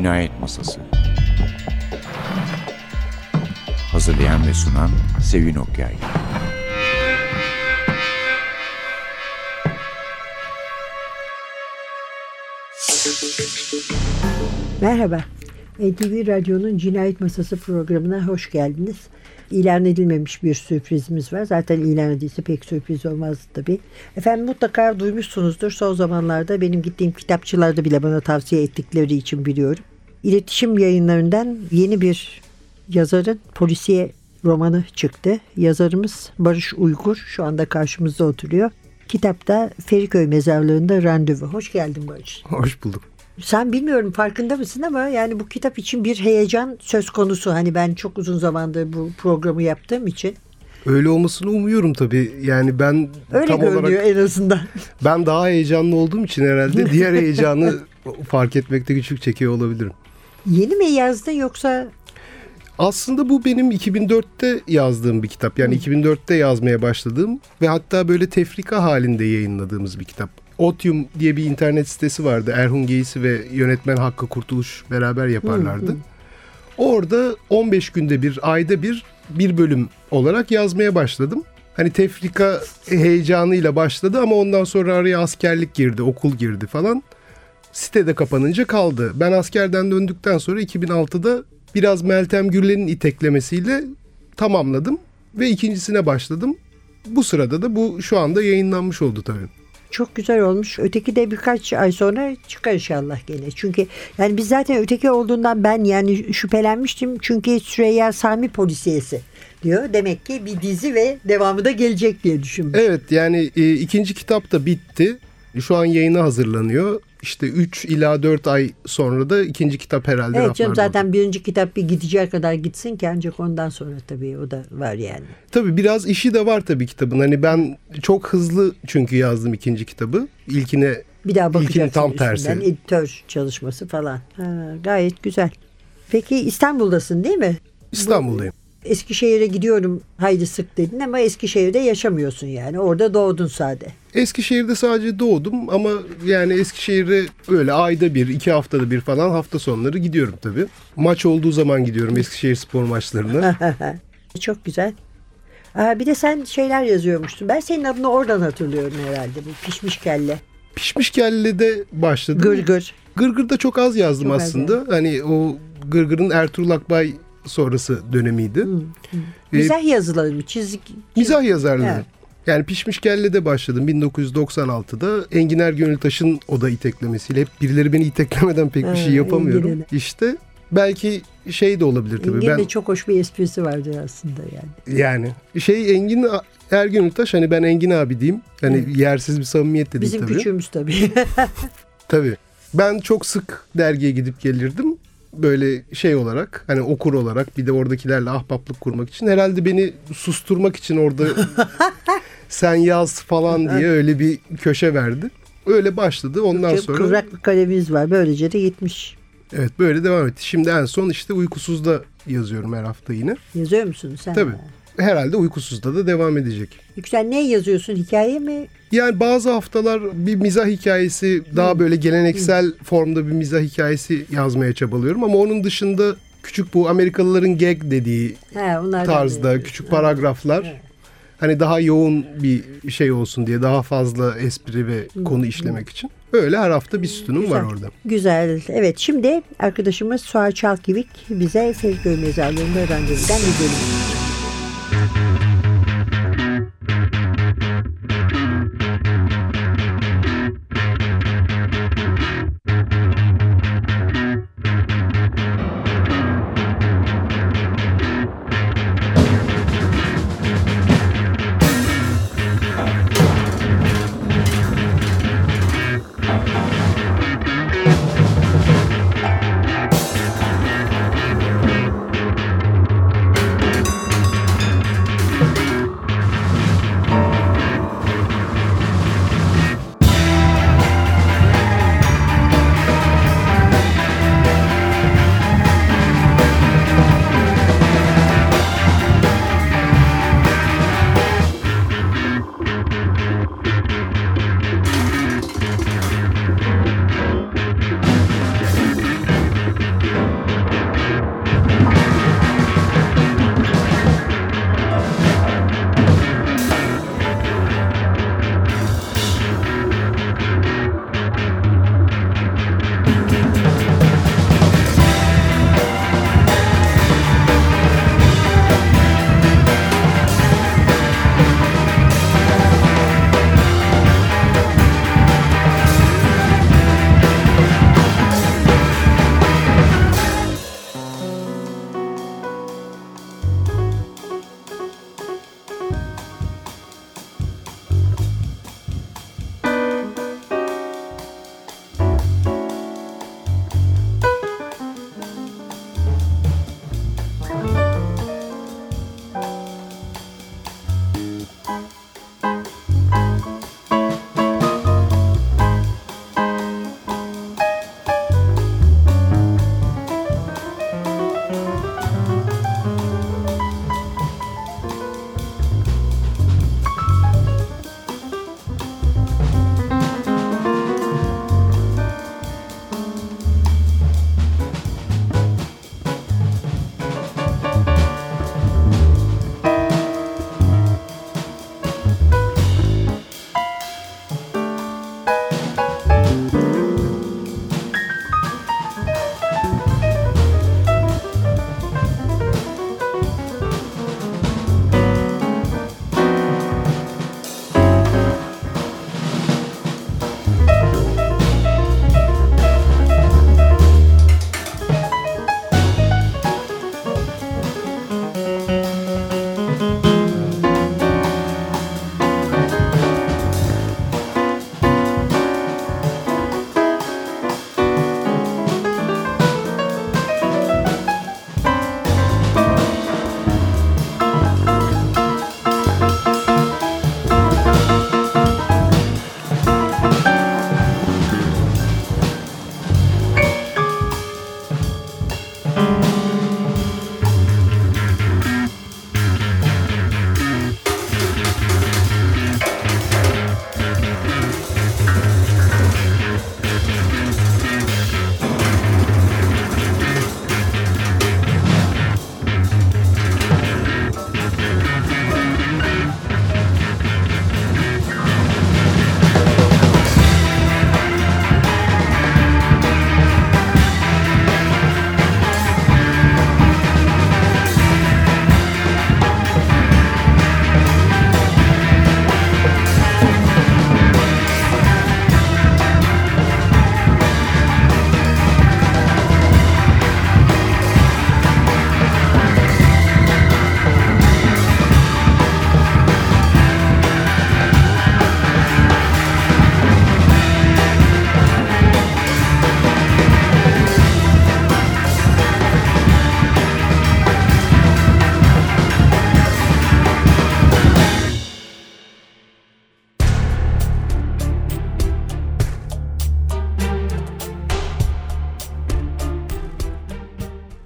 Cinayet Masası Hazırlayan ve sunan Sevin Okyay Merhaba. NTV Radyo'nun Cinayet Masası programına hoş geldiniz. İlan edilmemiş bir sürprizimiz var. Zaten ilan edilse pek sürpriz olmaz tabii. Efendim mutlaka duymuşsunuzdur. Son zamanlarda benim gittiğim kitapçılarda bile bana tavsiye ettikleri için biliyorum. İletişim yayınlarından yeni bir yazarın polisiye romanı çıktı. Yazarımız Barış Uygur şu anda karşımızda oturuyor. Kitapta Feriköy Mezarlığı'nda randevu. Hoş geldin Barış. Hoş bulduk. Sen bilmiyorum farkında mısın ama yani bu kitap için bir heyecan söz konusu. Hani ben çok uzun zamandır bu programı yaptığım için. Öyle olmasını umuyorum tabii. Yani ben Öyle tam görünüyor olarak en azından. ben daha heyecanlı olduğum için herhalde diğer heyecanı fark etmekte güçlük çekiyor olabilirim. Yeni mi yazdın yoksa Aslında bu benim 2004'te yazdığım bir kitap. Yani 2004'te yazmaya başladığım ve hatta böyle tefrika halinde yayınladığımız bir kitap. Otium diye bir internet sitesi vardı. Erhun Geysi ve yönetmen Hakkı Kurtuluş beraber yaparlardı. Orada 15 günde bir, ayda bir bir bölüm olarak yazmaya başladım. Hani tefrika heyecanıyla başladı ama ondan sonra araya askerlik girdi, okul girdi falan. Sitede kapanınca kaldı. Ben askerden döndükten sonra 2006'da biraz Meltem Gürlen'in iteklemesiyle tamamladım ve ikincisine başladım. Bu sırada da bu şu anda yayınlanmış oldu tabii. çok güzel olmuş. Öteki de birkaç ay sonra çıkar inşallah gene. Çünkü yani biz zaten öteki olduğundan ben yani şüphelenmiştim. Çünkü Süreyya Sami polisiyesi diyor. Demek ki bir dizi ve devamı da gelecek diye düşünmüş. Evet yani e, ikinci kitap da bitti. Şu an yayına hazırlanıyor. İşte 3 ila 4 ay sonra da ikinci kitap herhalde Evet canım zaten birinci kitap bir gideceği kadar gitsin ki ancak ondan sonra tabii o da var yani. Tabii biraz işi de var tabii kitabın. Hani ben çok hızlı çünkü yazdım ikinci kitabı. İlkine Bir daha bakacaksın tam tersi. Editör çalışması falan. Ha, gayet güzel. Peki İstanbul'dasın değil mi? İstanbul'dayım. Eskişehir'e gidiyorum haydi sık dedin ama Eskişehir'de yaşamıyorsun yani. Orada doğdun sade. Eskişehir'de sadece doğdum ama yani Eskişehir'e öyle ayda bir, iki haftada bir falan hafta sonları gidiyorum tabii. Maç olduğu zaman gidiyorum Eskişehir spor maçlarına. Çok güzel. Aa, bir de sen şeyler yazıyormuştun. Ben senin adını oradan hatırlıyorum herhalde. Bu pişmiş kelle. Pişmiş Kelle'de başladım. Gırgır. Gırgır'da çok az yazdım Çok az aslında. Hani o Gırgır'ın Ertuğrul Akbay sonrası dönemiydi. Ee, Mizah yazıları mı? Çizik. mizah yazarlığı. Evet. Yani Pişmiş Kelle'de başladım 1996'da. Enginer Gönültaş'ın o da iteklemesiyle. Hep birileri beni iteklemeden pek bir Ha, şey yapamıyorum. Engin'in. İşte belki şey de olabilir tabii. Engin Ben de çok hoş bir esprisi vardır aslında yani. yani şey Engin Ergönültaş hani ben Engin abi diyeyim. Hani yersiz bir samimiyet de değil Bizim tabii. küçüğümüz tabii. Tabii. Ben çok sık dergiye gidip gelirdim. Böyle şey olarak hani okur olarak bir de oradakilerle ahbaplık kurmak için. Herhalde beni susturmak için orada sen yaz falan diye öyle bir köşe verdi. Öyle başladı. Ondan sonra Kıvrak bir kalemimiz var. Böylece de gitmiş. evet böyle devam etti. Şimdi en son işte uykusuzda yazıyorum her hafta yine. Yazıyor musun sen? Tabii. Herhalde uykusuzda da devam edecek. Yüksel ne yazıyorsun? Hikaye mi? Yani bazı haftalar bir mizah hikayesi daha böyle geleneksel formda bir mizah hikayesi yazmaya çabalıyorum ama onun dışında küçük bu Amerikalıların gag dediği onlardan tarzda biri. küçük paragraflar hani daha yoğun bir şey olsun diye daha fazla espri ve konu işlemek için. Öyle her hafta bir sütunum var orada. Güzel. Evet şimdi arkadaşımız Suat Çalkivik bize Feriköy Mezarlığı'nda randevudan bir bölüm. Mm-hmm.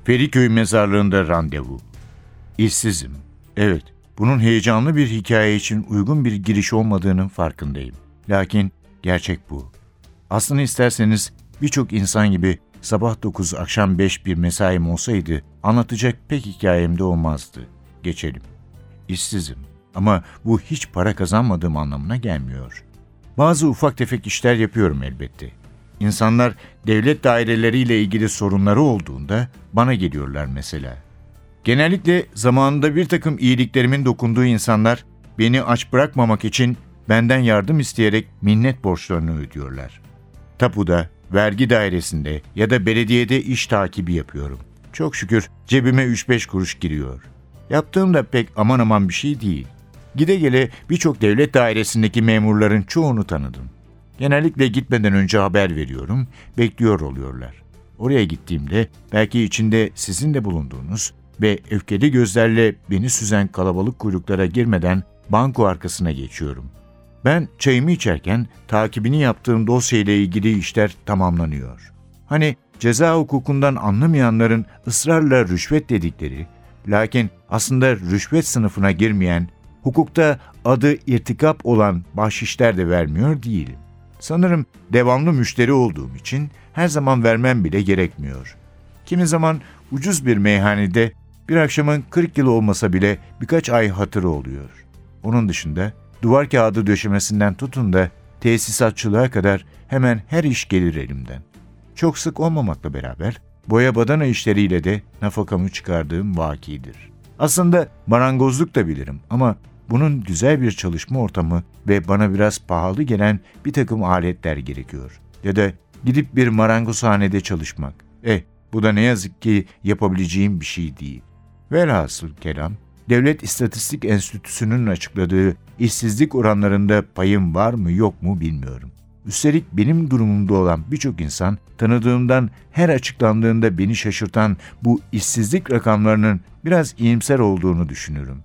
Feriköy mezarlığında randevu. İşsizim. Evet, bunun heyecanlı bir hikaye için uygun bir giriş olmadığının farkındayım. Lakin gerçek bu. Aslını isterseniz birçok insan gibi sabah 9 akşam 5 bir mesaim olsaydı anlatacak pek hikayem de olmazdı. Geçelim. İşsizim ama bu hiç para kazanmadığım anlamına gelmiyor. Bazı ufak tefek işler yapıyorum elbette. İnsanlar devlet daireleriyle ilgili sorunları olduğunda bana geliyorlar mesela. Genellikle zamanında bir takım iyiliklerimin dokunduğu insanlar beni aç bırakmamak için benden yardım isteyerek minnet borçlarını ödüyorlar. Tapuda, vergi dairesinde ya da belediyede iş takibi yapıyorum. Çok şükür cebime 3-5 kuruş giriyor. Yaptığım da pek aman aman bir şey değil. Gide gele birçok devlet dairesindeki memurların çoğunu tanıdım. Genellikle gitmeden önce haber veriyorum, bekliyor oluyorlar. Oraya gittiğimde belki içinde sizin de bulunduğunuz ve öfkeli gözlerle beni süzen kalabalık kuyruklara girmeden banko arkasına geçiyorum. Ben çayımı içerken takibini yaptığım dosyayla ilgili işler tamamlanıyor. Hani ceza hukukundan anlamayanların ısrarla rüşvet dedikleri, lakin aslında rüşvet sınıfına girmeyen, hukukta adı irtikap olan bahşişler de vermiyor değilim. Sanırım devamlı müşteri olduğum için her zaman vermem bile gerekmiyor. Kimi zaman ucuz bir meyhanede bir akşamın 40 yıl olmasa bile birkaç ay hatırı oluyor. Onun dışında duvar kağıdı döşemesinden tutun da tesisatçılığa kadar hemen her iş gelir elimden. Çok sık olmamakla beraber boya badana işleriyle de nafakamı çıkardığım vakidir. Aslında marangozluk da bilirim ama bunun güzel bir çalışma ortamı ve bana biraz pahalı gelen bir takım aletler gerekiyor. Ya da gidip bir marangozhanede çalışmak. Eh bu da ne yazık ki yapabileceğim bir şey değil. Velhasıl kelam, Devlet İstatistik Enstitüsü'nün açıkladığı işsizlik oranlarında payım var mı yok mu bilmiyorum. Üstelik benim durumumda olan birçok insan tanıdığımdan her açıklandığında beni şaşırtan bu işsizlik rakamlarının biraz iyimser olduğunu düşünürüm.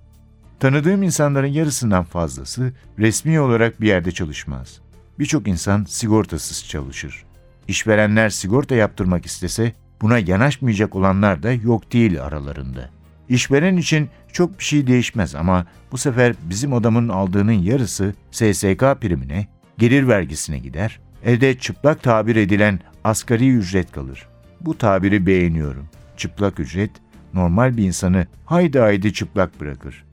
Tanıdığım insanların yarısından fazlası resmi olarak bir yerde çalışmaz. Birçok insan sigortasız çalışır. İşverenler sigorta yaptırmak istese buna yanaşmayacak olanlar da yok değil aralarında. İşveren için çok bir şey değişmez ama bu sefer bizim adamın aldığının yarısı SSK primine, gelir vergisine gider, elde çıplak tabir edilen asgari ücret kalır. Bu tabiri beğeniyorum. Çıplak ücret, normal bir insanı haydi haydi çıplak bırakır.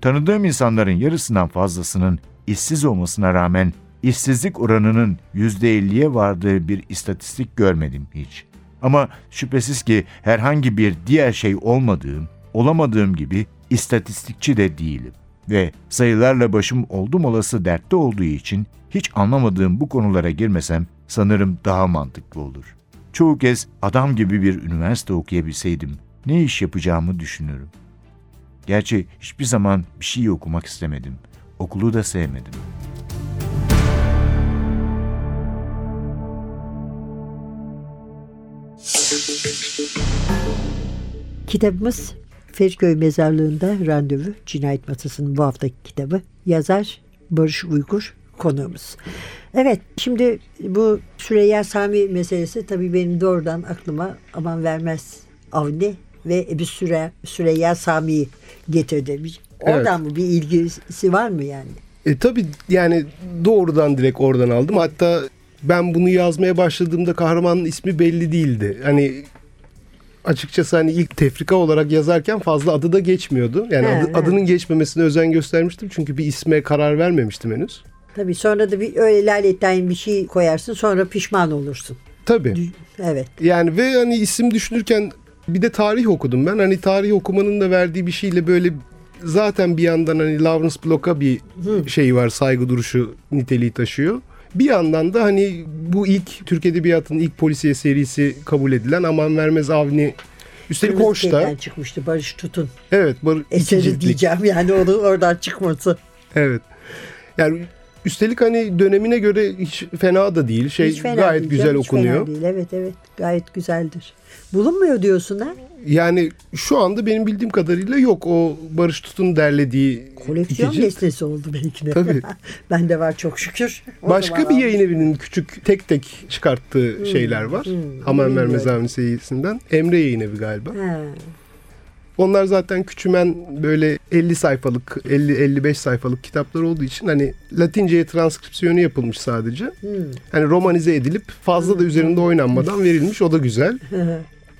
Tanıdığım insanların yarısından fazlasının işsiz olmasına rağmen işsizlik oranının %50'ye vardığı bir istatistik görmedim hiç. Ama şüphesiz ki herhangi bir diğer şey olmadığım, olamadığım gibi istatistikçi de değilim. Ve sayılarla başım oldum olası dertte olduğu için hiç anlamadığım bu konulara girmesem sanırım daha mantıklı olur. Çoğu kez adam gibi bir üniversite okuyabilseydim ne iş yapacağımı düşünürüm. Gerçi hiçbir zaman bir şey okumak istemedim. Okulu da sevmedim. Kitabımız Feriköy Mezarlığı'nda Randevu Cinayet Masası'nın bu haftaki kitabı. Yazar Barış Uygur konuğumuz. Evet şimdi bu Süreyya Sami meselesi tabii benim doğrudan aklıma aman vermez Avni ve Ebu Süre, Süreyya Sami'yi getirdi. Oradan mı bir ilgisi var mı yani? E tabii yani doğrudan direkt oradan aldım. Hatta ben bunu yazmaya başladığımda kahramanın ismi belli değildi. Hani açıkçası hani ilk tefrika olarak yazarken fazla adı da geçmiyordu. Yani He, adı- he. adının geçmemesine özen göstermiştim. Çünkü bir isme karar vermemiştim henüz. Tabii sonra da bir öyle laletten bir şey koyarsın sonra pişman olursun. Tabii. Evet. Yani ve hani isim düşünürken bir de tarih okudum ben. Hani tarih okumanın da verdiği bir şeyle böyle zaten bir yandan hani Lawrence Block'a bir şey var saygı duruşu niteliği taşıyor. Bir yandan da hani bu ilk Türk Edebiyatı'nın ilk polisiye serisi kabul edilen Aman Vermez Avni Üstelik Kırmızı. Kedi'den çıkmıştı Barış Tutun. Evet. Bar, Eseri diyeceğim yani onu oradan çıkması. Evet. Yani Üstelik hani dönemine göre hiç fena da değil. Şey Hiç fena gayet değil güzel hiç fena okunuyor. değil. Evet evet gayet güzeldir. Bulunmuyor diyorsun ha? Yani şu anda benim bildiğim kadarıyla yok o Barış Tut'un derlediği Koleksiyon iki nesnesi oldu belki de. Tabii. ben de var çok şükür. O Başka bir yayın evinin küçük tek tek çıkarttığı şeyler var. hmm, Hamer bilmiyorum. Mermez serisinden. Emre yayın evi galiba. Ha. Onlar zaten küçümen böyle 50 sayfalık 50-55 sayfalık kitaplar olduğu için hani Latinceye transkripsiyonu yapılmış sadece. Hmm. Hani romanize edilip fazla da üzerinde oynanmadan verilmiş. O da güzel.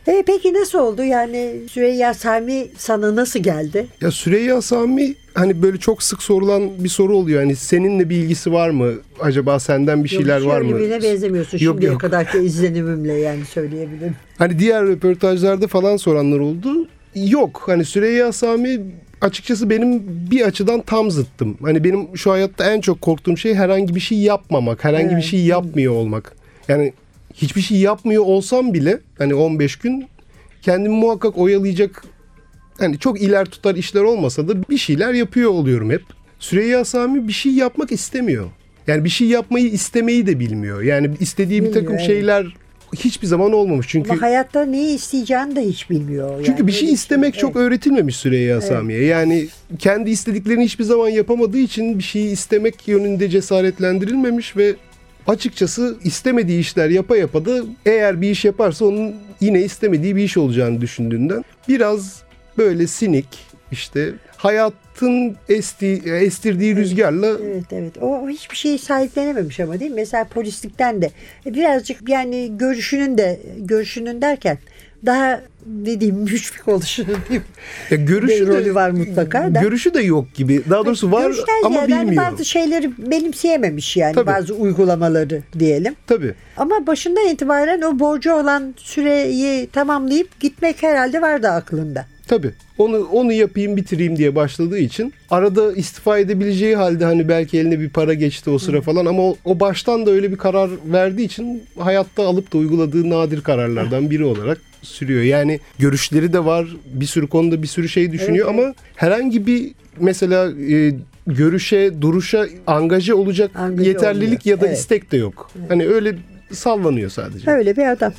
E, peki nasıl oldu? Yani Süreyya Sami sana nasıl geldi? Ya Süreyya Sami hani böyle çok sık sorulan bir soru oluyor. Hani seninle bir ilgisi var mı? Acaba senden bir şeyler Yok, var mı? birine benzemiyorsun Yok, şimdiye yok. kadarki izlenimimle yani söyleyebilirim. Hani diğer röportajlarda falan soranlar oldu. Yok hani Süreyya Sami açıkçası benim bir açıdan tam zıttım. Hani benim şu hayatta en çok korktuğum şey herhangi bir şey yapmamak, herhangi bir Evet. şey yapmıyor olmak. Yani hiçbir şey yapmıyor olsam bile hani 15 gün kendimi muhakkak oyalayacak hani çok iler tutar işler olmasa da bir şeyler yapıyor oluyorum hep. Süreyya Sami bir şey yapmak istemiyor. Yani bir şey yapmayı istemeyi de bilmiyor. Yani istediği bir takım şeyler hiçbir zaman olmamış. Çünkü Ama hayatta neyi isteyeceğini de hiç bilmiyor. çünkü yani. bir şey istemek çok evet. öğretilmemiş Süreyya Sami'ye. Yani kendi istediklerini hiçbir zaman yapamadığı için bir şeyi istemek yönünde cesaretlendirilmemiş ve açıkçası istemediği işler yapa yapa da eğer bir iş yaparsa onun yine istemediği bir iş olacağını düşündüğünden biraz böyle sinik işte hayatın esti, estirdiği rüzgarla Evet evet. O hiçbir şeyi sahiplenememiş ama değil mi? Mesela polislikten de E, birazcık yani görüşünün de görüşünün derken daha ne diyeyim müşfik oluşunun diyeyim. ya görüşü de, rolü var mutlaka da. Görüşü de yok gibi. Daha doğrusu var Görüşten ama hani bilmiyor. bazı şeyleri benimseyememiş yani Tabii. bazı uygulamaları diyelim. Tabii. Ama başından itibaren o borcu olan süreyi tamamlayıp gitmek herhalde vardı aklında. Tabii. Onu onu yapayım bitireyim diye başladığı için arada istifa edebileceği halde hani belki eline bir para geçti o sıra falan ama o, o baştan da öyle bir karar verdiği için hayatta alıp da uyguladığı nadir kararlardan biri olarak sürüyor. Yani görüşleri de var. Bir sürü konuda bir sürü şey düşünüyor Evet, ama herhangi bir mesela e, görüşe, duruşa angaje olacak Angaje yeterlilik olmuyor. ya da Evet. istek de yok. Hani öyle sallanıyor sadece. Öyle bir adam.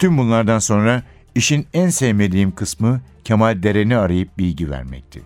Bütün bunlardan sonra işin en sevmediğim kısmı Kemal Deren'i arayıp bilgi vermekti.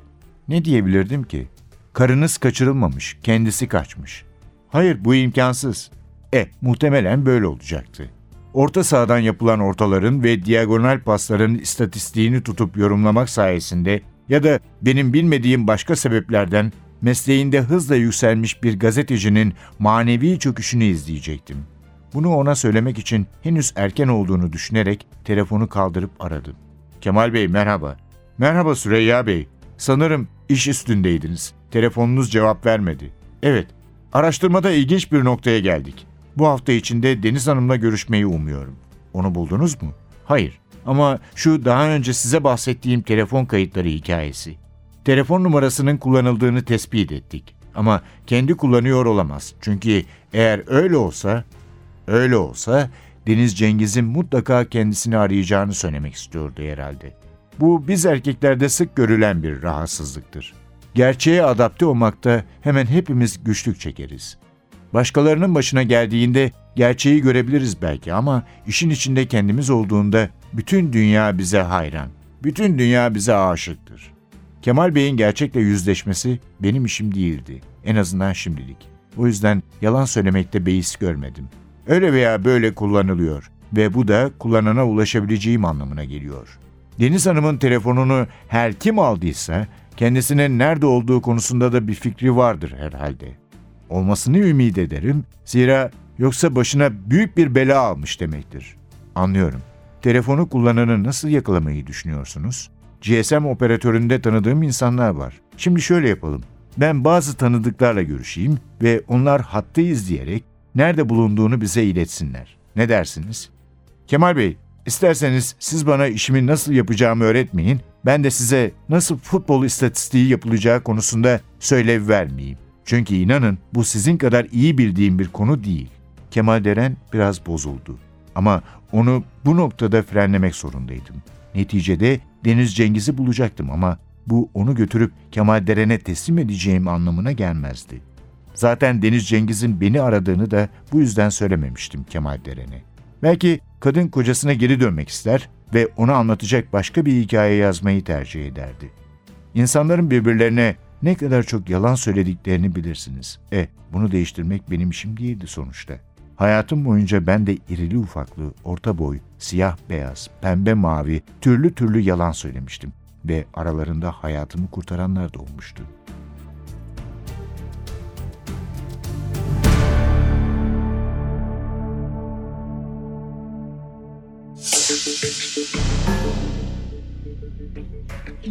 Ne diyebilirdim ki? Karınız kaçırılmamış, kendisi kaçmış. Hayır bu imkansız. E muhtemelen böyle olacaktı. Orta sahadan yapılan ortaların ve diagonal pasların istatistiğini tutup yorumlamak sayesinde ya da benim bilmediğim başka sebeplerden mesleğinde hızla yükselmiş bir gazetecinin manevi çöküşünü izleyecektim. Bunu ona söylemek için henüz erken olduğunu düşünerek telefonu kaldırıp aradım. Kemal Bey merhaba. Merhaba Süreyya Bey. Sanırım iş üstündeydiniz. Telefonunuz cevap vermedi. Evet, araştırmada ilginç bir noktaya geldik. Bu hafta içinde Deniz Hanım'la görüşmeyi umuyorum. Onu buldunuz mu? Hayır. Ama şu daha önce size bahsettiğim telefon kayıtları hikayesi. Telefon numarasının kullanıldığını tespit ettik. Ama kendi kullanıyor olamaz. Çünkü eğer öyle olsa, öyle olsa Deniz Cengiz'in mutlaka kendisini arayacağını söylemek istiyordu herhalde. Bu biz erkeklerde sık görülen bir rahatsızlıktır. Gerçeğe adapte olmakta hemen hepimiz güçlük çekeriz. Başkalarının başına geldiğinde gerçeği görebiliriz belki ama işin içinde kendimiz olduğunda bütün dünya bize hayran. Bütün dünya bize aşıktır. Kemal Bey'in gerçekle yüzleşmesi benim işim değildi. En azından şimdilik. O yüzden yalan söylemekte beis görmedim. Öyle veya böyle kullanılıyor ve bu da kullanana ulaşabileceğim anlamına geliyor. Deniz Hanım'ın telefonunu her kim aldıysa kendisinin nerede olduğu konusunda da bir fikri vardır herhalde. Olmasını ümit ederim. Zira yoksa başına büyük bir bela almış demektir. Anlıyorum. Telefonu kullananı nasıl yakalamayı düşünüyorsunuz? GSM operatöründe tanıdığım insanlar var. Şimdi şöyle yapalım. Ben bazı tanıdıklarla görüşeyim ve onlar hattı izleyerek nerede bulunduğunu bize iletsinler. Ne dersiniz? Kemal Bey, isterseniz siz bana işimi nasıl yapacağımı öğretmeyin. Ben de size nasıl futbol istatistiği yapılacağı konusunda söylev vermeyeyim. Çünkü inanın bu sizin kadar iyi bildiğim bir konu değil. Kemal Deren biraz bozuldu. Ama onu bu noktada frenlemek zorundaydım. Neticede Deniz Cengiz'i bulacaktım ama bu onu götürüp Kemal Deren'e teslim edeceğim anlamına gelmezdi. Zaten Deniz Cengiz'in beni aradığını da bu yüzden söylememiştim Kemal Deren'e. Belki kadın kocasına geri dönmek ister ve ona anlatacak başka bir hikaye yazmayı tercih ederdi. İnsanların birbirlerine ne kadar çok yalan söylediklerini bilirsiniz. E, bunu değiştirmek benim işim değildi sonuçta. Hayatım boyunca ben de irili ufaklı, orta boy, siyah beyaz, pembe mavi, türlü türlü yalan söylemiştim ve aralarında hayatımı kurtaranlar da olmuştu.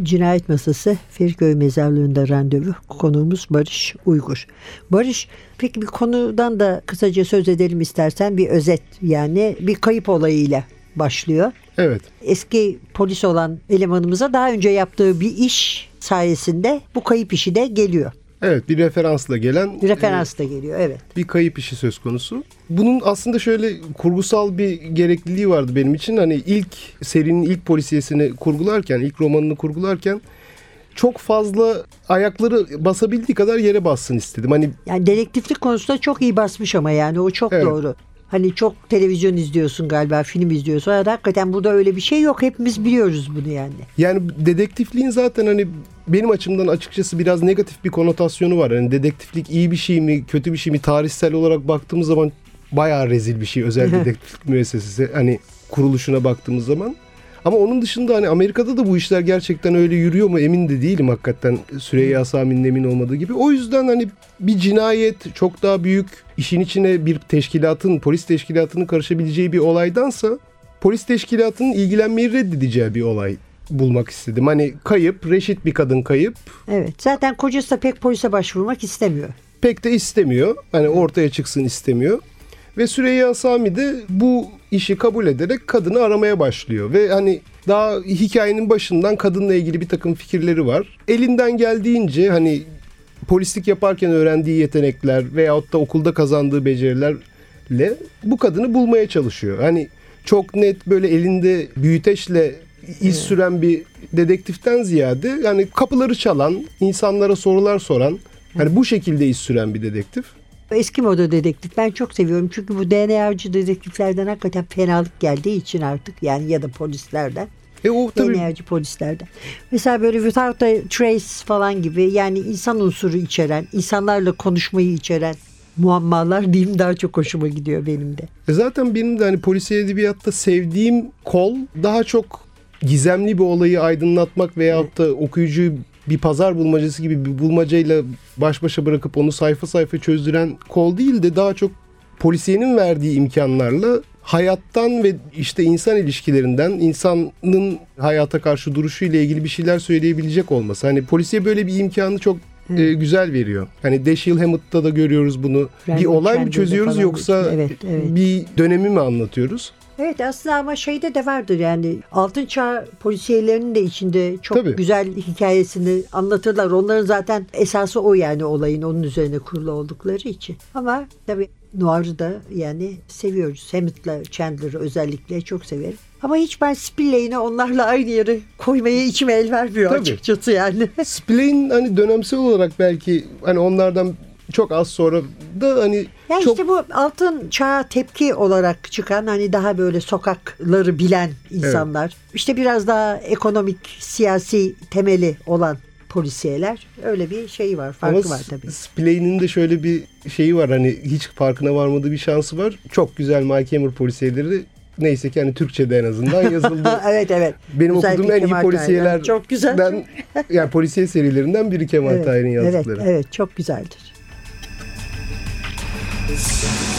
Cinayet Masası Feriköy Mezarlığı'nda randevu. Konuğumuz Barış Uygur. Barış peki bir konudan da kısaca söz edelim istersen bir özet yani bir kayıp olayıyla başlıyor. Evet. Eski polis olan elemanımıza daha önce yaptığı bir iş sayesinde bu kayıp işi de geliyor. Evet bir referansla gelen Bir referans da geliyor evet. e, bir kayıp işi söz konusu. Bunun aslında şöyle kurgusal bir gerekliliği vardı benim için. Hani ilk serinin ilk polisiyesini kurgularken, ilk romanını kurgularken çok fazla ayakları basabildiği kadar yere bassın istedim. Hani Yani dedektiflik konusunda çok iyi basmış ama yani o çok Evet. doğru. Hani çok televizyon izliyorsun galiba, film izliyorsun. Ama hakikaten burada öyle bir şey yok. Hepimiz biliyoruz bunu yani. Yani dedektifliğin zaten hani benim açımdan açıkçası biraz negatif bir konotasyonu var. Yani dedektiflik iyi bir şey mi, kötü bir şey mi? Tarihsel olarak baktığımız zaman bayağı rezil bir şey. Özel dedektiflik müessesesi hani kuruluşuna baktığımız zaman. Ama onun dışında hani Amerika'da da bu işler gerçekten öyle yürüyor mu emin de değilim hakikaten Süreyya Sami'nin emin olmadığı gibi. O yüzden hani bir cinayet çok daha büyük işin içine bir teşkilatın, polis teşkilatının karışabileceği bir olaydansa polis teşkilatının ilgilenmeyi reddedeceği bir olay bulmak istedim. Hani kayıp, reşit bir kadın kayıp. Evet. Zaten kocası da pek polise başvurmak istemiyor. Pek de istemiyor. Hani ortaya çıksın istemiyor. Ve Süreyya Sami de bu işi kabul ederek kadını aramaya başlıyor. Ve hani daha hikayenin başından kadınla ilgili bir takım fikirleri var. Elinden geldiğince hani polislik yaparken öğrendiği yetenekler veyahut da okulda kazandığı becerilerle bu kadını bulmaya çalışıyor. Hani çok net böyle elinde büyüteçle iz süren bir dedektiften ziyade yani kapıları çalan, insanlara sorular soran, hani bu şekilde iz süren bir dedektif. Eski moda dedektif ben çok seviyorum. Çünkü bu DNA'cı dedektiflerden hakikaten fenalık geldiği için artık yani ya da polislerden. E o tabii DNA'cı polislerden. Mesela böyle Without a Trace falan gibi yani insan unsuru içeren, insanlarla konuşmayı içeren muammalar diyeyim daha çok hoşuma gidiyor benim de. E zaten benim de hani polisiye edebiyatta sevdiğim kol daha çok gizemli bir olayı aydınlatmak veyahut da okuyucuyu bir pazar bulmacası gibi bir bulmacayla baş başa bırakıp onu sayfa sayfa çözdüren kol değil de daha çok polisiyenin verdiği imkanlarla hayattan ve işte insan ilişkilerinden, insanın hayata karşı duruşu ile ilgili bir şeyler söyleyebilecek olması. Hani polisiye böyle bir imkanı çok e, güzel veriyor. Hani Dashiell Hammett'ta da görüyoruz bunu. Randall bir olay mı çözüyoruz yoksa. Evet, evet. bir dönemi mi anlatıyoruz? Evet aslında ama şeyde de vardır yani altın çağ polisiyelerinin de içinde çok Tabii. güzel hikayesini anlatırlar. Onların zaten esası o yani olayın onun üzerine kurulu oldukları için. Ama tabii Noir'ı da yani seviyoruz. Hammett'la Chandler'ı özellikle çok severim. Ama hiç ben Spillane onlarla aynı yere koymaya içime el vermiyor Tabii. açıkçası yani. Spillane hani dönemsel olarak belki hani onlardan çok az sonra da hani Ya çok işte bu altın çağa tepki olarak çıkan hani daha böyle sokakları bilen insanlar. işte biraz daha ekonomik, siyasi temeli olan polisiyeler. Öyle bir şey var, farkı Ama var tabii. Spillane'in de şöyle bir şeyi var hani hiç farkına varmadığı bir şansı var. Çok güzel Mike Hammer polisiyeleri neyse ki hani Türkçe'de en azından yazıldı. evet evet. Benim Özellikle okuduğum en iyi polisiyeler. Çok güzel. yani polisiye serilerinden biri Kemal Evet, Tahir'in evet, yazdıkları. evet çok güzeldir. It's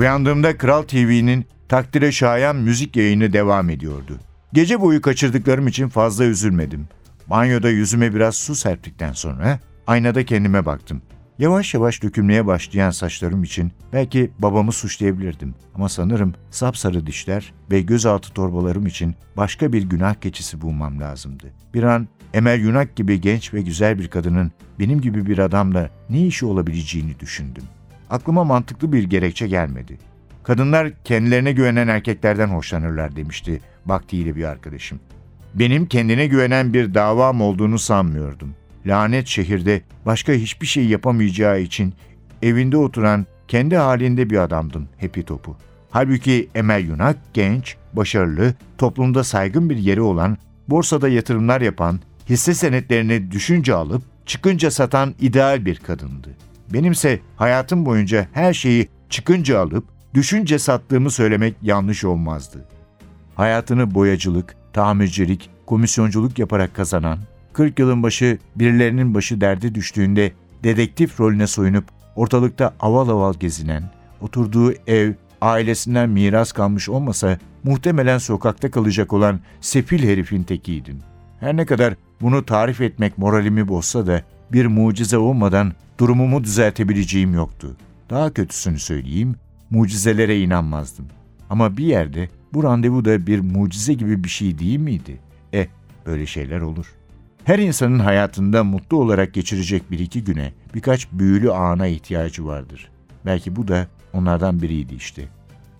Uyandığımda Kral TV'nin takdire şayan müzik yayını devam ediyordu. Gece boyu kaçırdıklarım için fazla üzülmedim. Banyoda yüzüme biraz su serptikten sonra aynada kendime baktım. Yavaş yavaş dökülmeye başlayan saçlarım için belki babamı suçlayabilirdim. Ama sanırım sapsarı dişler ve gözaltı torbalarım için başka bir günah keçisi bulmam lazımdı. Bir an Emel Yunak gibi genç ve güzel bir kadının benim gibi bir adamla ne işi olabileceğini düşündüm. Aklıma mantıklı bir gerekçe gelmedi. Kadınlar kendilerine güvenen erkeklerden hoşlanırlar demişti vaktiyle bir arkadaşım. Benim kendine güvenen bir davam olduğunu sanmıyordum. Lanet şehirde başka hiçbir şey yapamayacağı için evinde oturan kendi halinde bir adamdım hepi topu. Halbuki Emel Yunak genç, başarılı, toplumda saygın bir yeri olan, borsada yatırımlar yapan, hisse senetlerini düşünce alıp çıkınca satan ideal bir kadındı. Benimse hayatım boyunca her şeyi çıkınca alıp düşünce sattığımı söylemek yanlış olmazdı. Hayatını boyacılık, tamircilik, komisyonculuk yaparak kazanan, 40 yılın başı birilerinin başı derde düştüğünde dedektif rolüne soyunup ortalıkta aval aval gezinen, oturduğu ev ailesinden miras kalmış olmasa muhtemelen sokakta kalacak olan sefil herifin tekiydim. Her ne kadar bunu tarif etmek moralimi bozsa da bir mucize olmadan durumumu düzeltebileceğim yoktu. Daha kötüsünü söyleyeyim, mucizelere inanmazdım. Ama bir yerde bu randevu da bir mucize gibi bir şey değil miydi? E, böyle şeyler olur. Her insanın hayatında mutlu olarak geçirecek bir iki güne birkaç büyülü ana ihtiyacı vardır. Belki bu da onlardan biriydi işte.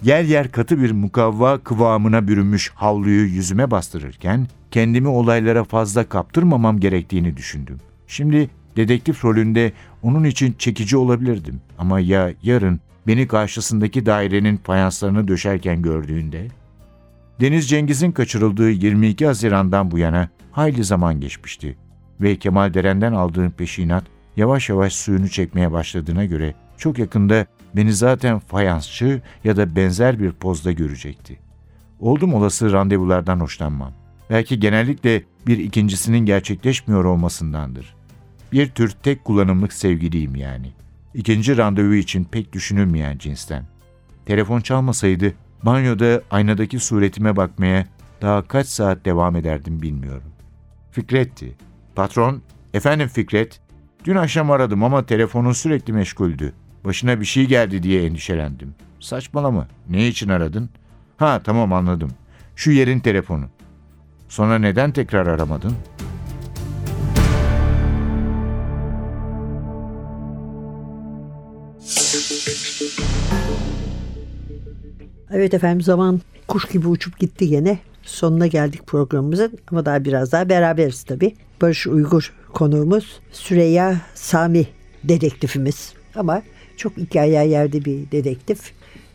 Yer yer katı bir mukavva kıvamına bürünmüş havluyu yüzüme bastırırken kendimi olaylara fazla kaptırmamam gerektiğini düşündüm. Şimdi dedektif rolünde onun için çekici olabilirdim ama ya yarın beni karşısındaki dairenin fayanslarını döşerken gördüğünde? Deniz Cengiz'in kaçırıldığı 22 Haziran'dan bu yana hayli zaman geçmişti ve Kemal Deren'den aldığım peşinat yavaş yavaş suyunu çekmeye başladığına göre çok yakında beni zaten fayansçı ya da benzer bir pozda görecekti. Oldum olası randevulardan hoşlanmam. Belki genellikle bir ikincisinin gerçekleşmiyor olmasındandır. Bir tür tek kullanımlık sevgiliyim yani. İkinci randevu için pek düşünülmeyen cinsten. Telefon çalmasaydı banyoda aynadaki suretime bakmaya daha kaç saat devam ederdim bilmiyorum. Fikret'ti. Patron, efendim Fikret, dün akşam aradım ama telefonun sürekli meşguldü. Başına bir şey geldi diye endişelendim. Saçmalama, ne için aradın? Ha tamam anladım. Şu yerin telefonu. Sonra neden tekrar aramadın?'' Evet efendim zaman kuş gibi uçup gitti gene. Sonuna geldik programımızın ama daha biraz daha beraberiz tabii. Barış Uygur konuğumuz Süreyya Sami dedektifimiz. Ama çok hikaye yerde bir dedektif.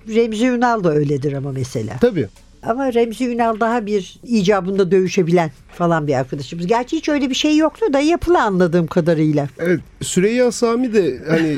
Remzi Ünal da öyledir ama mesela. Tabii. Ama Remzi Ünal daha bir icabında dövüşebilen falan bir arkadaşımız. Gerçi hiç öyle bir şey yoktu da yapılı anladığım kadarıyla. Evet Süreyya Sami de hani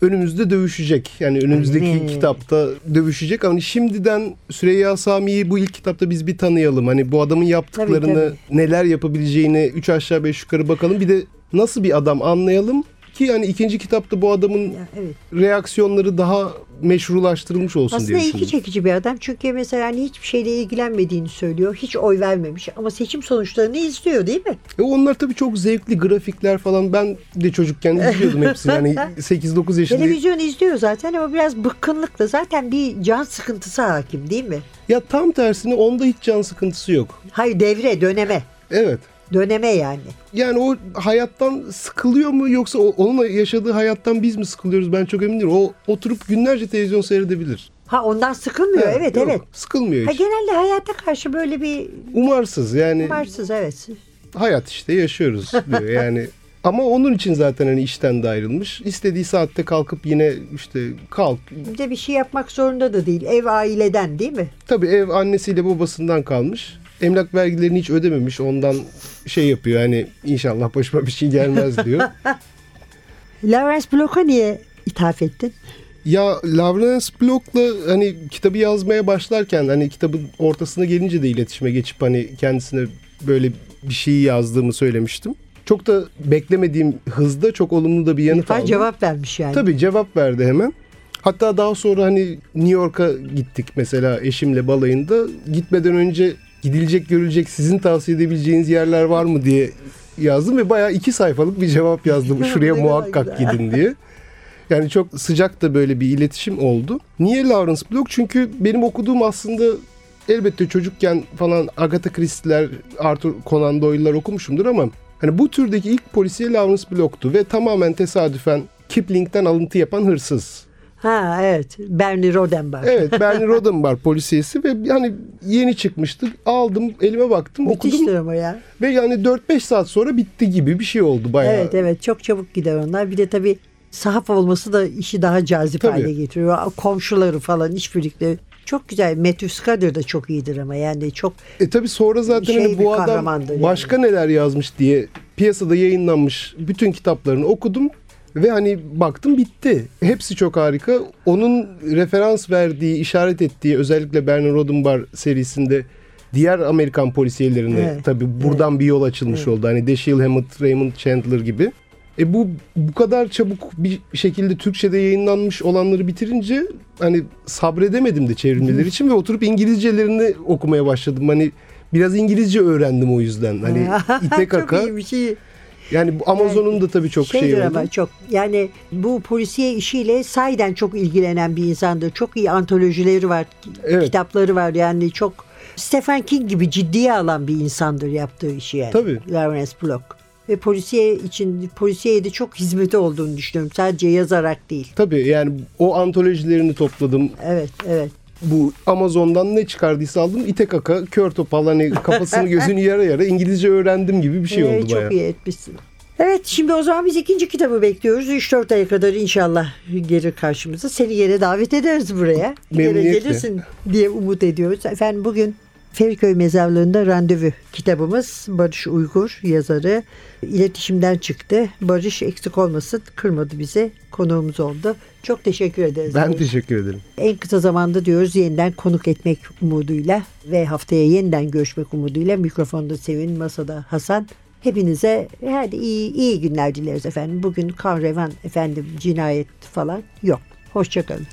önümüzde dövüşecek. Yani önümüzdeki mi? kitapta dövüşecek. Ama şimdiden Süreyya Sami'yi bu ilk kitapta biz bir tanıyalım. Hani bu adamın yaptıklarını, Tabii, neler yapabileceğini üç aşağı beş yukarı bakalım. Bir de nasıl bir adam anlayalım ki yani ikinci kitapta bu adamın Ya, evet. reaksiyonları daha meşrulaştırılmış olsun Aslında diye ilgi düşünüyorum. çekici bir adam. Çünkü mesela hani hiçbir şeyle ilgilenmediğini söylüyor. Hiç oy vermemiş ama seçim sonuçlarını izliyor değil mi? E onlar tabii çok zevkli grafikler falan. Ben de çocukken izliyordum hepsini. Yani 8-9 yaşında. Televizyon izliyor zaten ama biraz bıkkınlıkla. Zaten bir can sıkıntısı hakim değil mi? Ya tam tersine onda hiç can sıkıntısı yok. Hayır devre, döneme. Evet. Döneme yani. Yani o hayattan sıkılıyor mu yoksa onunla yaşadığı hayattan biz mi sıkılıyoruz ben çok emin değilim. O oturup günlerce televizyon seyredebilir. Ha ondan sıkılmıyor. Evet yok, evet. Sıkılmıyor Ha, hiç. genelde hayata karşı böyle bir Umarsız yani varsız evet. hayat işte yaşıyoruz diyor yani. Ama onun için zaten hani işten de ayrılmış. İstediği saatte kalkıp yine işte kalk. Bir de bir şey yapmak zorunda da değil. Ev aileden değil mi? Tabii ev annesiyle babasından kalmış. Emlak vergilerini hiç ödememiş. Ondan şey yapıyor hani inşallah başıma bir şey gelmez diyor. Lawrence Block'a niye ithaf ettin? Ya Lawrence Block'la hani kitabı yazmaya başlarken hani kitabın ortasına gelince de iletişime geçip hani kendisine böyle bir şey yazdığımı söylemiştim. Çok da beklemediğim hızda çok olumlu da bir yanıt İrfan aldım. cevap vermiş yani. Tabii cevap verdi hemen. Hatta daha sonra hani New York'a gittik mesela eşimle balayında. Gitmeden önce gidilecek görülecek sizin tavsiye edebileceğiniz yerler var mı diye yazdım ve bayağı iki sayfalık bir cevap yazdım. Şuraya muhakkak gidin diye. Yani çok sıcak da böyle bir iletişim oldu. Niye Lawrence Block? Çünkü benim okuduğum aslında elbette çocukken falan Agatha Christie'ler, Arthur Conan Doyle'lar okumuşumdur ama hani bu türdeki ilk polisiye Lawrence Block'tu ve tamamen tesadüfen Kipling'den alıntı yapan hırsız. Ha evet. Bernie Rodenbach. Evet Bernie Rodenbach polisiyesi ve yani yeni çıkmıştı. Aldım elime baktım Müthiştir okudum. ama ya. Ve yani 4-5 saat sonra bitti gibi bir şey oldu bayağı. Evet evet çok çabuk gider onlar. Bir de tabii sahaf olması da işi daha cazip Tabii. hale getiriyor. Komşuları falan işbirlikleri. Çok güzel. Matthew Scudder da çok iyidir ama yani çok E tabi sonra zaten Şey hani bu adam yani. başka neler yazmış diye piyasada yayınlanmış bütün kitaplarını okudum ve hani baktım bitti. Hepsi çok harika. Onun referans verdiği, işaret ettiği özellikle Bernard Rodenbar serisinde diğer Amerikan polisiyelerine Evet, tabi buradan bir yol açılmış oldu. Hani Dashiell Hammett, Raymond Chandler gibi. E bu bu kadar çabuk bir şekilde Türkçe'de yayınlanmış olanları bitirince hani sabredemedim de çevrilmeleri için ve oturup İngilizcelerini okumaya başladım. Hani biraz İngilizce öğrendim o yüzden. Hani ite kaka. çok iyi bir şey. Yani bu Amazon'un da tabii çok şey Şeydir oldu. ama çok yani bu polisiye işiyle sayden çok ilgilenen bir insandır. Çok iyi antolojileri var, Evet. kitapları var yani çok Stephen King gibi ciddiye alan bir insandır yaptığı işi yani. Tabii. Lawrence Block. Ve polisiye için polisiyeye de çok hizmeti olduğunu düşünüyorum. Sadece yazarak değil. Tabii yani o antolojilerini topladım. Evet, evet. Bu Amazon'dan ne çıkardıysa aldım. İte kaka, kör topal hani kafasını gözünü yara yara İngilizce öğrendim gibi bir şey Ee, oldu çok bayağı. iyi etmişsin. Evet şimdi o zaman biz ikinci kitabı bekliyoruz. 3-4 aya kadar inşallah gelir karşımıza. Seni yine davet ederiz buraya. Memnuniyetle. gelirsin diye umut ediyoruz. Efendim bugün Feriköy Mezarlığı'nda randevu kitabımız Barış Uygur yazarı iletişimden çıktı. Barış eksik olmasın kırmadı bize konuğumuz oldu. Çok teşekkür ederiz. Ben teşekkür ederim. En kısa zamanda diyoruz yeniden konuk etmek umuduyla ve haftaya yeniden görüşmek umuduyla mikrofonda Sevin, masada Hasan. Hepinize hadi iyi, iyi günler dileriz efendim. Bugün kan revan efendim cinayet falan yok. Hoşçakalın.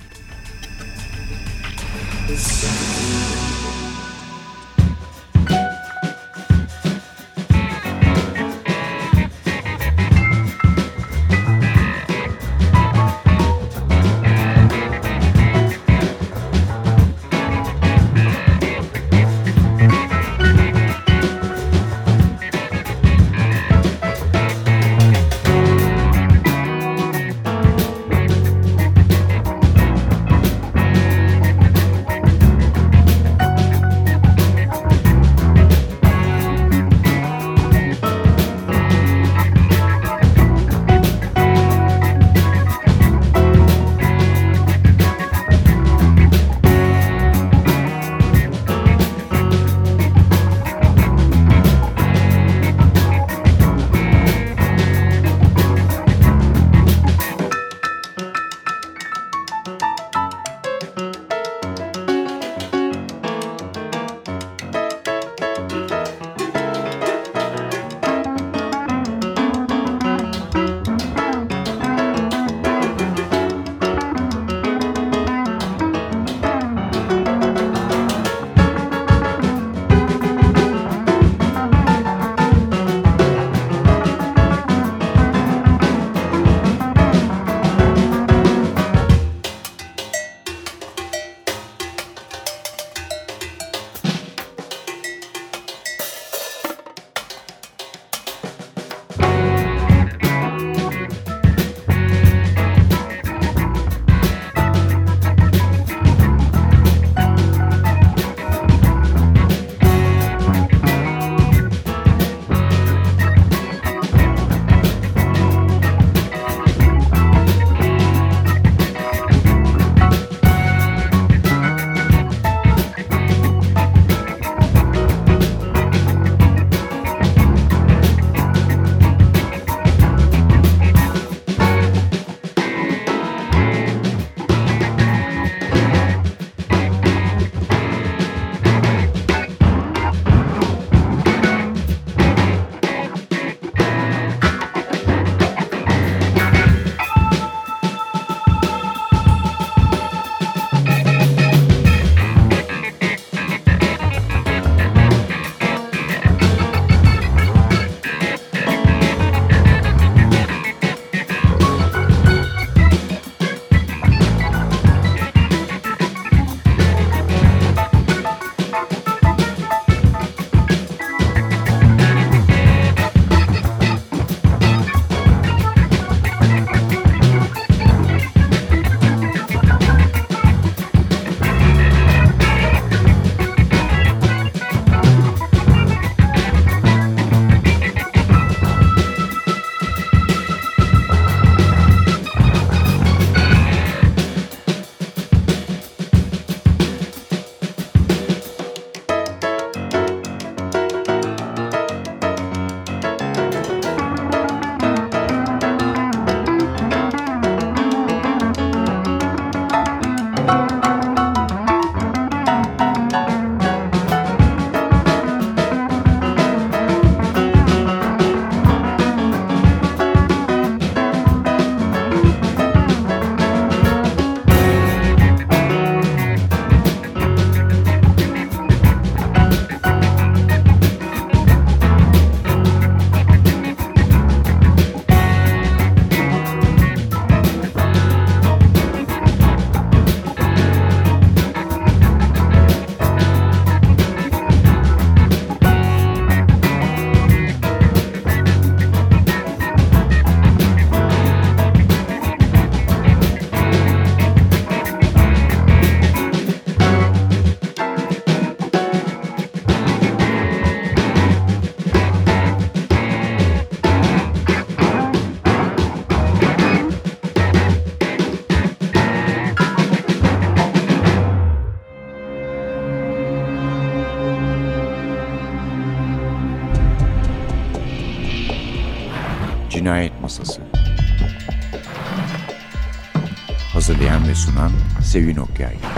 Sevin Okyay